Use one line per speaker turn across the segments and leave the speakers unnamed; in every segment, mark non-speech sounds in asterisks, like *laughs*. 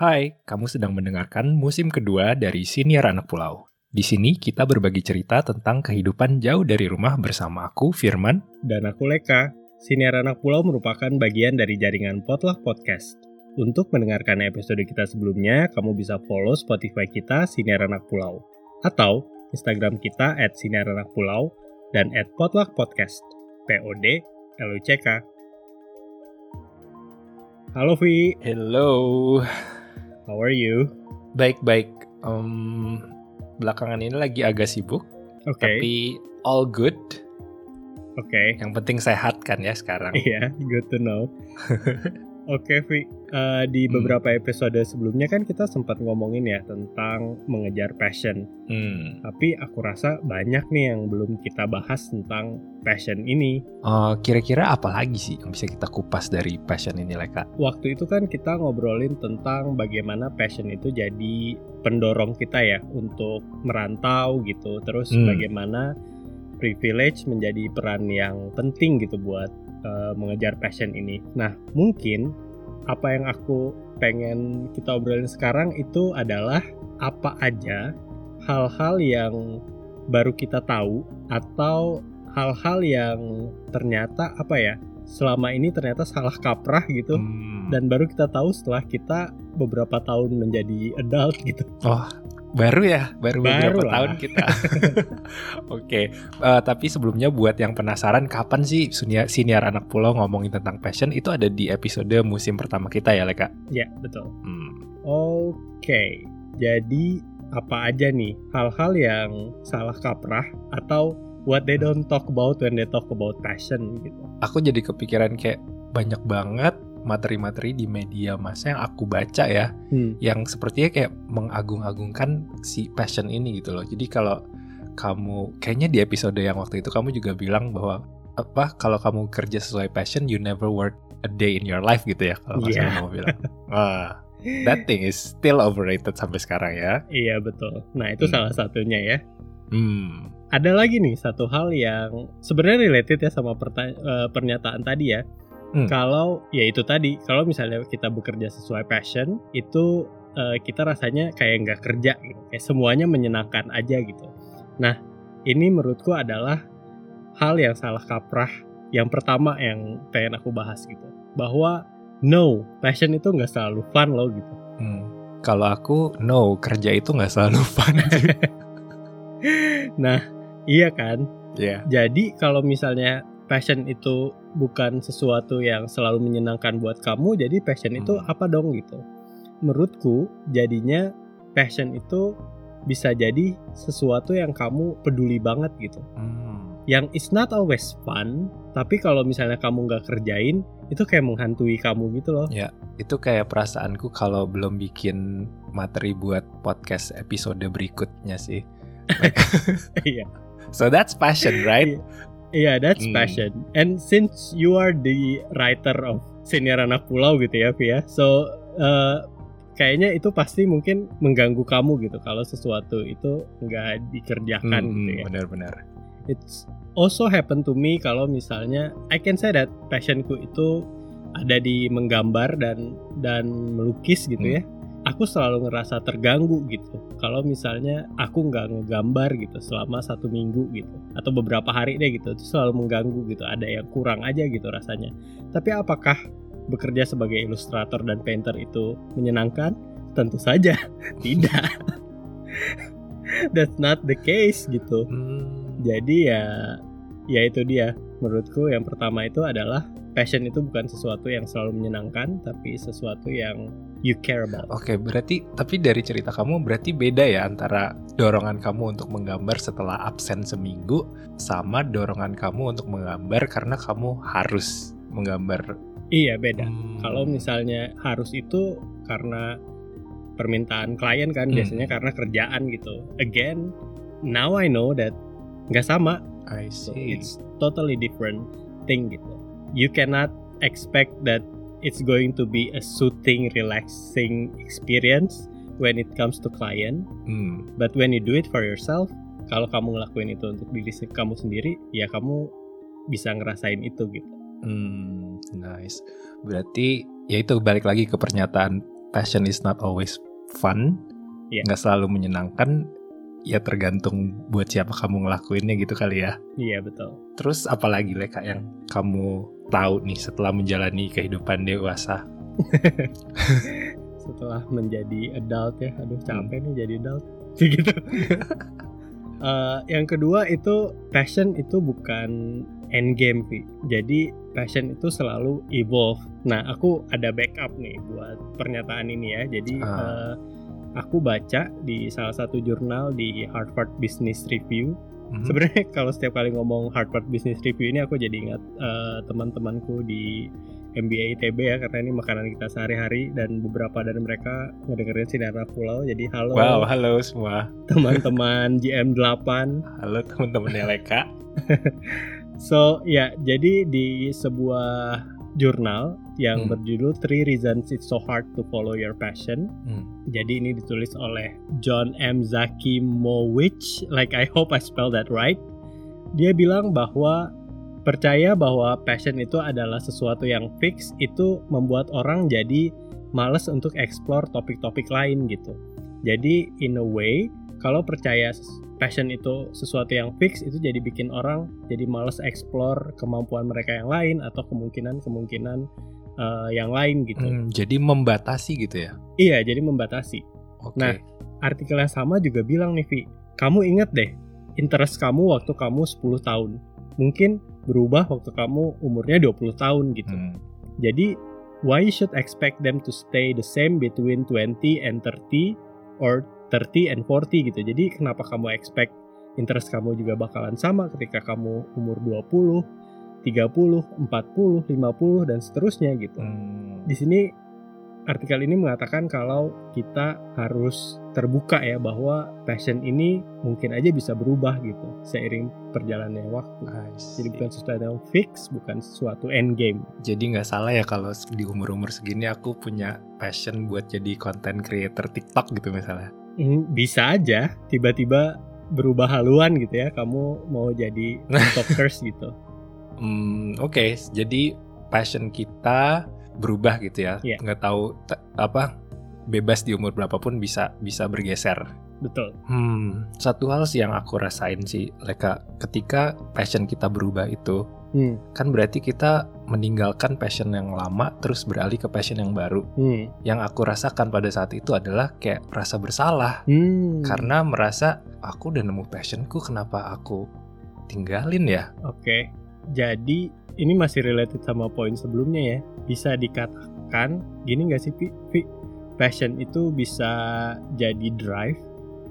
Hai, kamu sedang mendengarkan musim kedua dari Siniar Anak Pulau. Di sini kita berbagi cerita tentang kehidupan jauh dari rumah bersama aku, Firman.
Dan aku Leka. Siniar Anak Pulau merupakan bagian dari jaringan Potluck Podcast. Untuk mendengarkan episode kita sebelumnya, kamu bisa follow Spotify kita Siniar Anak Pulau. Atau Instagram kita at Siniar Anak Pulau dan at Potluck Podcast. P-O-D L-U-C-K. Halo Vi,
Hello.
How are you?
Baik-baik. Em, belakangan ini lagi agak sibuk,
Oke,
tapi all good.
oke.
Yang penting sehat kan ya sekarang.
Iya, good to know. *laughs* Oke, Vi. Eh, di
Hmm.
beberapa episode sebelumnya kan kita sempat ngomongin ya tentang mengejar passion.
Hmm.
Tapi aku rasa banyak nih yang belum kita bahas tentang passion ini.
Eh, kira-kira apa lagi sih yang bisa kita kupas dari passion ini, Leka?
Waktu itu kan kita ngobrolin tentang bagaimana passion itu jadi pendorong kita ya untuk merantau gitu. Terus
Hmm.
bagaimana privilege menjadi peran yang penting gitu buat uh, mengejar passion ini. Nah, mungkin apa yang aku pengen kita obrolin sekarang itu adalah apa aja hal-hal yang baru kita tahu atau hal-hal yang ternyata apa ya selama ini ternyata salah kaprah gitu
Hmm.
dan baru kita tahu setelah kita beberapa tahun menjadi adult gitu.
Oh, baru ya, baru,
Baru
beberapa
lah.
tahun kita. *laughs* Oke, eh, tapi sebelumnya buat yang penasaran kapan sih Sunia- siniar anak pulau ngomongin tentang passion itu ada di episode musim pertama kita ya, Leka.
Ya, betul.
Hmm.
Oke. Jadi apa aja nih hal-hal yang salah kaprah atau what they don't talk about when they talk about passion gitu.
Aku jadi kepikiran kayak banyak banget materi-materi di media masa yang aku baca ya,
Hmm.
yang sepertinya kayak mengagung-agungkan si passion ini gitu loh. Jadi kalau kamu kayaknya di episode yang waktu itu kamu juga bilang bahwa apa kalau kamu kerja sesuai passion you never work a day in your life gitu ya kalau salah kamu bilang. Wah, that thing is still overrated sampai sekarang ya.
Iya betul. Nah itu
Hmm.
salah satunya ya.
Hmm.
Ada lagi nih satu hal yang sebenarnya related ya sama eh, pernyataan tadi ya.
Hmm.
Kalau ya itu tadi, kalau misalnya kita bekerja sesuai passion, itu eh, kita rasanya kayak nggak kerja gitu, kayak semuanya menyenangkan aja gitu. Nah, ini menurutku adalah hal yang salah kaprah. Yang pertama yang pengen aku bahas gitu, bahwa no, passion itu nggak selalu fun loh gitu.
Hmm. Kalau aku no kerja itu nggak selalu fun. *laughs*
Nah, iya kan?
Ya.
Jadi kalau misalnya passion itu bukan sesuatu yang selalu menyenangkan buat kamu, jadi passion itu
Hmm.
apa dong gitu? Menurutku jadinya passion itu bisa jadi sesuatu yang kamu peduli banget gitu.
Hmm.
Yang it's not always fun, tapi kalau misalnya kamu nggak kerjain, itu kayak menghantui kamu gitu loh.
Itu kayak perasaanku kalau belum bikin materi buat podcast episode berikutnya sih. *laughs*
Iya,
So that's passion, right?
Iya that's
Hmm.
passion. And since you are the writer of Senior Anak Pulau gitu ya, Via, so uh, kayaknya itu pasti mungkin mengganggu kamu gitu kalau sesuatu itu nggak dikerjakan
Hmm,
gitu ya.
benar-benar.
It's also happen to me kalau misalnya I can say that passionku itu ada di menggambar dan dan melukis gitu
Hmm.
ya. Aku selalu ngerasa terganggu gitu kalau misalnya aku nggak ngegambar gitu selama satu minggu gitu atau beberapa hari deh gitu itu selalu mengganggu gitu ada yang kurang aja gitu rasanya. Tapi apakah bekerja sebagai ilustrator dan painter itu menyenangkan? Tentu saja *laughs* tidak. *laughs* That's not the case gitu.
Hmm.
Jadi ya ya itu dia. Menurutku yang pertama itu adalah passion itu bukan sesuatu yang selalu menyenangkan tapi sesuatu yang you care about.
Oke, berarti tapi dari cerita kamu berarti beda ya antara dorongan kamu untuk menggambar setelah absen seminggu sama dorongan kamu untuk menggambar karena kamu harus menggambar.
Iya, beda.
Hmm.
Kalau misalnya harus itu karena permintaan klien kan
Hmm.
biasanya karena kerjaan gitu. Again, now I know that nggak sama.
I
So
see.
it's totally different thing gitu. You cannot expect that it's going to be a soothing, relaxing experience when it comes to client.
Hmm.
But when you do it for yourself, kalau kamu ngelakuin itu untuk diri kamu sendiri, ya kamu bisa ngerasain itu gitu.
Hmm, nice. Berarti ya itu balik lagi ke pernyataan passion is not always fun,
Iya.
nggak selalu menyenangkan. Ya tergantung buat siapa kamu ngelakuinnya gitu kali ya.
Iya betul.
Terus apalagi Leka yang kamu tahu nih setelah menjalani kehidupan dewasa? *laughs*
Setelah menjadi adult ya, aduh capek
Hmm.
nih jadi adult. *laughs* Gitu. Eh, yang kedua itu passion itu bukan end game, Vi. Jadi passion itu selalu evolve. Nah, aku ada backup nih buat pernyataan ini ya. Jadi
Ah.
eh, aku baca di salah satu jurnal di Harvard Business Review
Mhm.
Sebenarnya *laughs* kalau setiap kali ngomong Harvard Business Review ini aku jadi ingat eh, teman-temanku di MBA ITB ya karena ini makanan kita sehari-hari dan beberapa dari mereka ngedengerin Sinara Pulau. Jadi halo
Wow, halo semua.
teman-teman *laughs* GM8.
Halo teman-teman Leka. *laughs*
So ya jadi di sebuah jurnal yang
Hmm.
berjudul Three Reasons It's So Hard to Follow Your Passion
Hmm.
Jadi ini ditulis oleh John M. Zakimowicz, like I hope I spell that right. Dia bilang bahwa percaya bahwa passion itu adalah sesuatu yang fix itu membuat orang jadi males untuk explore topik-topik lain gitu. Jadi in a way kalau percaya passion itu sesuatu yang fix itu jadi bikin orang jadi males explore kemampuan mereka yang lain atau kemungkinan-kemungkinan eh, yang lain gitu.
Hmm, jadi membatasi gitu ya.
Iya, jadi membatasi.
Oke.
Nah, artikel yang sama juga bilang nih, Vi, kamu inget deh, interest kamu waktu kamu 10 tahun. Mungkin berubah waktu kamu umurnya 20 tahun gitu.
Hmm.
Jadi, why you should expect them to stay the same between 20 and 30 or 30 and 40 gitu. Jadi, kenapa kamu expect interest kamu juga bakalan sama ketika kamu umur 20, 30, 40, 50 dan seterusnya gitu
Hmm.
di sini artikel ini mengatakan kalau kita harus terbuka ya bahwa passion ini mungkin aja bisa berubah gitu seiring perjalanannya waktu. Jadi bukan sesuatu yang fix, bukan sesuatu end game.
Jadi nggak salah ya kalau di umur-umur segini aku punya passion buat jadi content creator TikTok gitu misalnya.
Hmm, Bisa aja tiba-tiba berubah haluan gitu ya, kamu mau jadi TikTokers gitu.
Hmm, Oke, jadi passion kita berubah gitu ya.
Iya.
Nggak tahu apa bebas di umur berapapun bisa bisa bergeser.
Betul.
Hmm, satu hal sih yang aku rasain sih, Leka, ketika passion kita berubah itu,
Hmm.
kan berarti kita meninggalkan passion yang lama terus beralih ke passion yang baru.
Hmm.
Yang aku rasakan pada saat itu adalah kayak rasa bersalah
Hmm.
karena merasa aku udah nemu passionku, kenapa aku tinggalin ya?
Oke, jadi ini masih related sama poin sebelumnya ya. Bisa dikatakan gini nggak sih, Pi? Pi, Passion itu bisa jadi drive,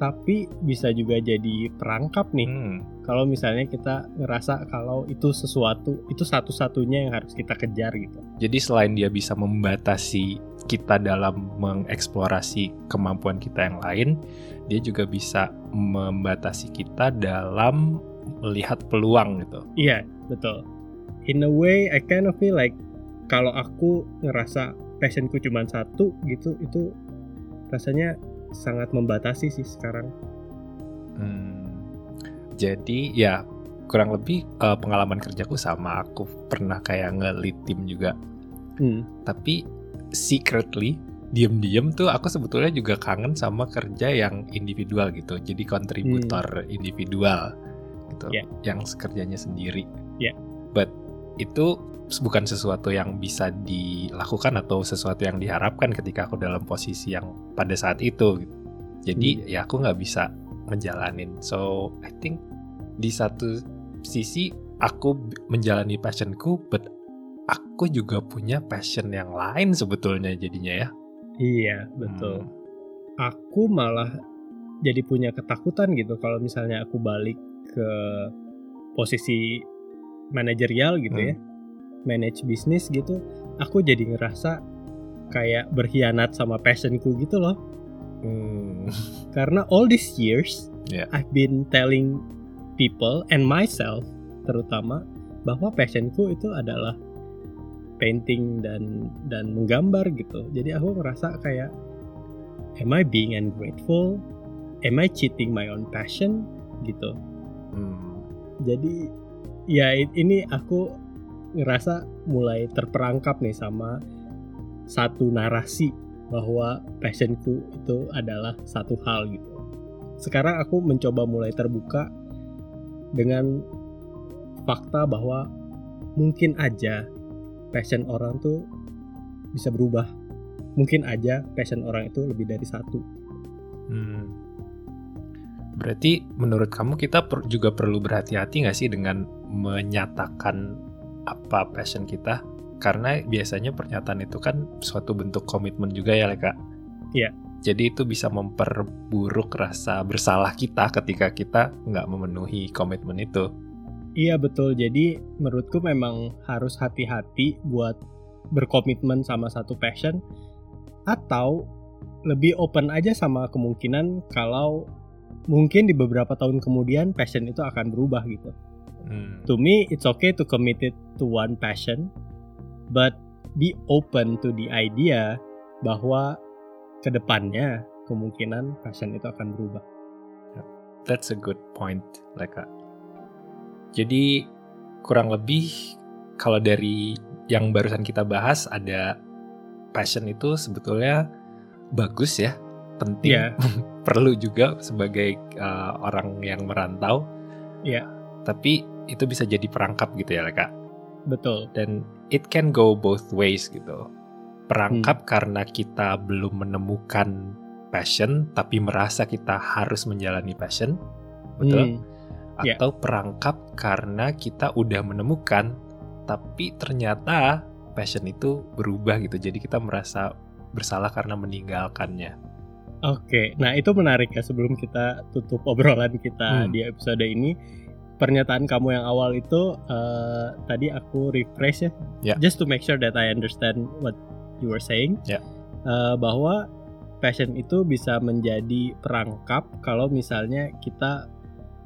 tapi bisa juga jadi perangkap nih.
Hmm,
Kalau misalnya kita ngerasa kalau itu sesuatu, itu satu-satunya yang harus kita kejar gitu.
Jadi selain dia bisa membatasi kita dalam mengeksplorasi kemampuan kita yang lain, dia juga bisa membatasi kita dalam melihat peluang gitu.
Iya, betul. In a way, I kind of feel like kalau aku ngerasa passionku cuma satu gitu, itu rasanya sangat membatasi sih sekarang.
Hmm, jadi ya kurang lebih eh, pengalaman kerjaku sama aku pernah kayak nge-lead tim juga.
Hmm.
Tapi secretly diem-diem tuh aku sebetulnya juga kangen sama kerja yang individual gitu. Jadi kontributor individual gitu.
Yeah.
Yang kerjanya sendiri.
Yeah.
But itu bukan sesuatu yang bisa dilakukan atau sesuatu yang diharapkan ketika aku dalam posisi yang pada saat itu. gitu. Jadi ya aku nggak bisa ngejalanin. So I think di satu sisi aku menjalani passionku, but aku juga punya passion yang lain sebetulnya jadinya ya.
Iya, betul.
Hmm.
Aku malah jadi punya ketakutan gitu kalau misalnya aku balik ke posisi manajerial gitu ya. Manage bisnis gitu, aku jadi ngerasa kayak berkhianat sama passionku gitu loh.
Hmm.
Karena all these years
Yeah.
I've been telling people and myself terutama bahwa passionku itu adalah painting dan dan menggambar gitu. Jadi aku ngerasa kayak am I being ungrateful? Am I cheating my own passion gitu.
Hmm.
Jadi ya ini aku ngerasa mulai terperangkap nih sama satu narasi bahwa passionku itu adalah satu hal gitu. Sekarang aku mencoba mulai terbuka dengan fakta bahwa mungkin aja passion orang tuh bisa berubah. Mungkin aja passion orang itu lebih dari satu.
Hmm. Berarti menurut kamu kita per juga perlu berhati-hati nggak sih dengan menyatakan apa passion kita? Karena biasanya pernyataan itu kan suatu bentuk komitmen juga ya, Leka.
Iya.
Jadi itu bisa memperburuk rasa bersalah kita ketika kita nggak memenuhi komitmen itu.
Iya betul. Jadi menurutku memang harus hati-hati buat berkomitmen sama satu passion atau lebih open aja sama kemungkinan kalau mungkin di beberapa tahun kemudian passion itu akan berubah gitu.
Hmm.
To me, it's okay to commit it to one passion, but be open to the idea bahwa ke depannya kemungkinan passion itu akan berubah.
That's a good point, Leka. Jadi kurang lebih kalau dari yang barusan kita bahas ada passion itu sebetulnya bagus ya, penting,
Iya. *laughs*
perlu juga sebagai uh, orang yang merantau.
Iya.
Tapi itu bisa jadi perangkap gitu ya, Leka.
Betul.
Dan it can go both ways gitu. Perangkap karena kita belum menemukan passion tapi merasa kita harus menjalani passion. Betul?
Hmm, Ya.
Atau perangkap karena kita udah menemukan tapi ternyata passion itu berubah gitu. Jadi kita merasa bersalah karena meninggalkannya.
Oke, nah itu menarik ya sebelum kita tutup obrolan kita
Hmm.
di episode ini. Pernyataan kamu yang awal itu eh, tadi aku refresh ya,
Ya.
just to make sure that I understand what you were saying.
Ya.
Eh, bahwa passion itu bisa menjadi perangkap kalau misalnya kita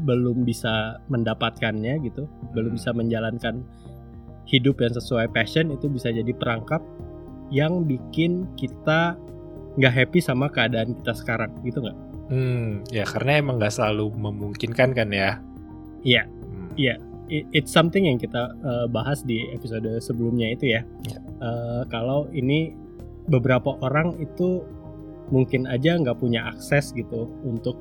belum bisa mendapatkannya gitu, belum
Hmm.
bisa menjalankan hidup yang sesuai passion itu bisa jadi perangkap yang bikin kita nggak happy sama keadaan kita sekarang gitu nggak?
Hmm, ya karena emang nggak selalu memungkinkan kan ya.
Iya.
Hmm.
Iya. It's something yang kita uh, bahas di episode sebelumnya itu ya.
Iya.
Uh, kalau ini beberapa orang itu mungkin aja nggak punya akses gitu untuk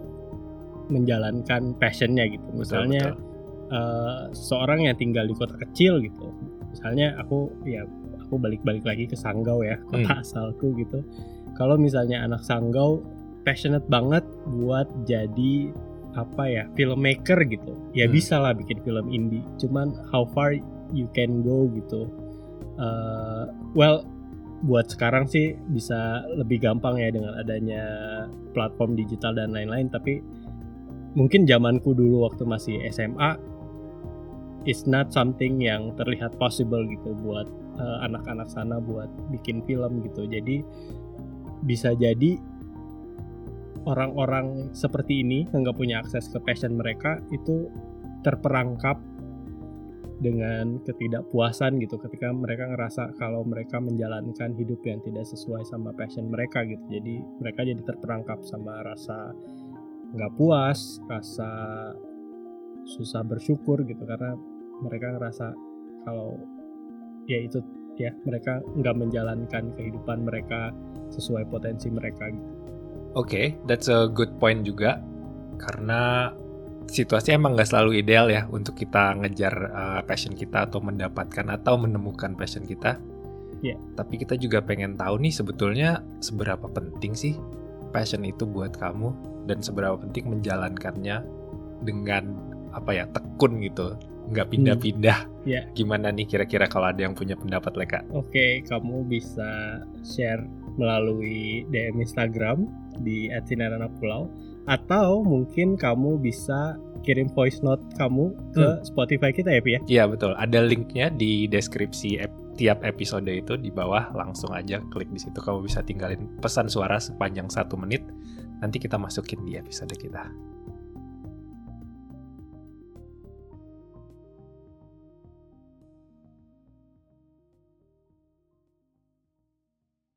menjalankan passionnya gitu.
Betul,
Misalnya
betul.
uh, seorang yang tinggal di kota kecil gitu. Misalnya aku ya aku balik-balik lagi ke Sanggau ya, kota
Hmm.
asalku gitu. Kalau misalnya anak Sanggau passionate banget buat jadi apa ya filmmaker gitu. Ya
Hmm.
bisa lah bikin film indie. Cuman how far you can go gitu. Uh, well buat sekarang sih bisa lebih gampang ya dengan adanya platform digital dan lain-lain. Tapi mungkin zamanku dulu waktu masih SMA is not something yang terlihat possible gitu buat uh, anak-anak sana buat bikin film gitu. Jadi bisa jadi orang-orang seperti ini yang nggak punya akses ke passion mereka itu terperangkap dengan ketidakpuasan gitu ketika mereka ngerasa kalau mereka menjalankan hidup yang tidak sesuai sama passion mereka gitu jadi mereka jadi terperangkap sama rasa nggak puas rasa susah bersyukur gitu karena mereka ngerasa kalau ya itu ya mereka nggak menjalankan kehidupan mereka sesuai potensi mereka gitu.
Oke, that's a good point juga. Karena situasi emang nggak selalu ideal ya untuk kita ngejar uh, passion kita atau mendapatkan atau menemukan passion kita.
Iya.
Tapi kita juga pengen tahu nih sebetulnya seberapa penting sih passion itu buat kamu dan seberapa penting menjalankannya dengan apa ya tekun gitu, nggak pindah-pindah.
Iya.
Gimana nih kira-kira kalau ada yang punya pendapat Leka?
Oke, kamu bisa share melalui DM Instagram di @sinaranapulau atau mungkin kamu bisa kirim voice note kamu ke
Hmm.
Spotify kita ya, Pi ya.
Iya betul, ada linknya di deskripsi ep- tiap episode itu di bawah langsung aja klik di situ kamu bisa tinggalin pesan suara sepanjang satu menit. Nanti kita masukin di episode kita.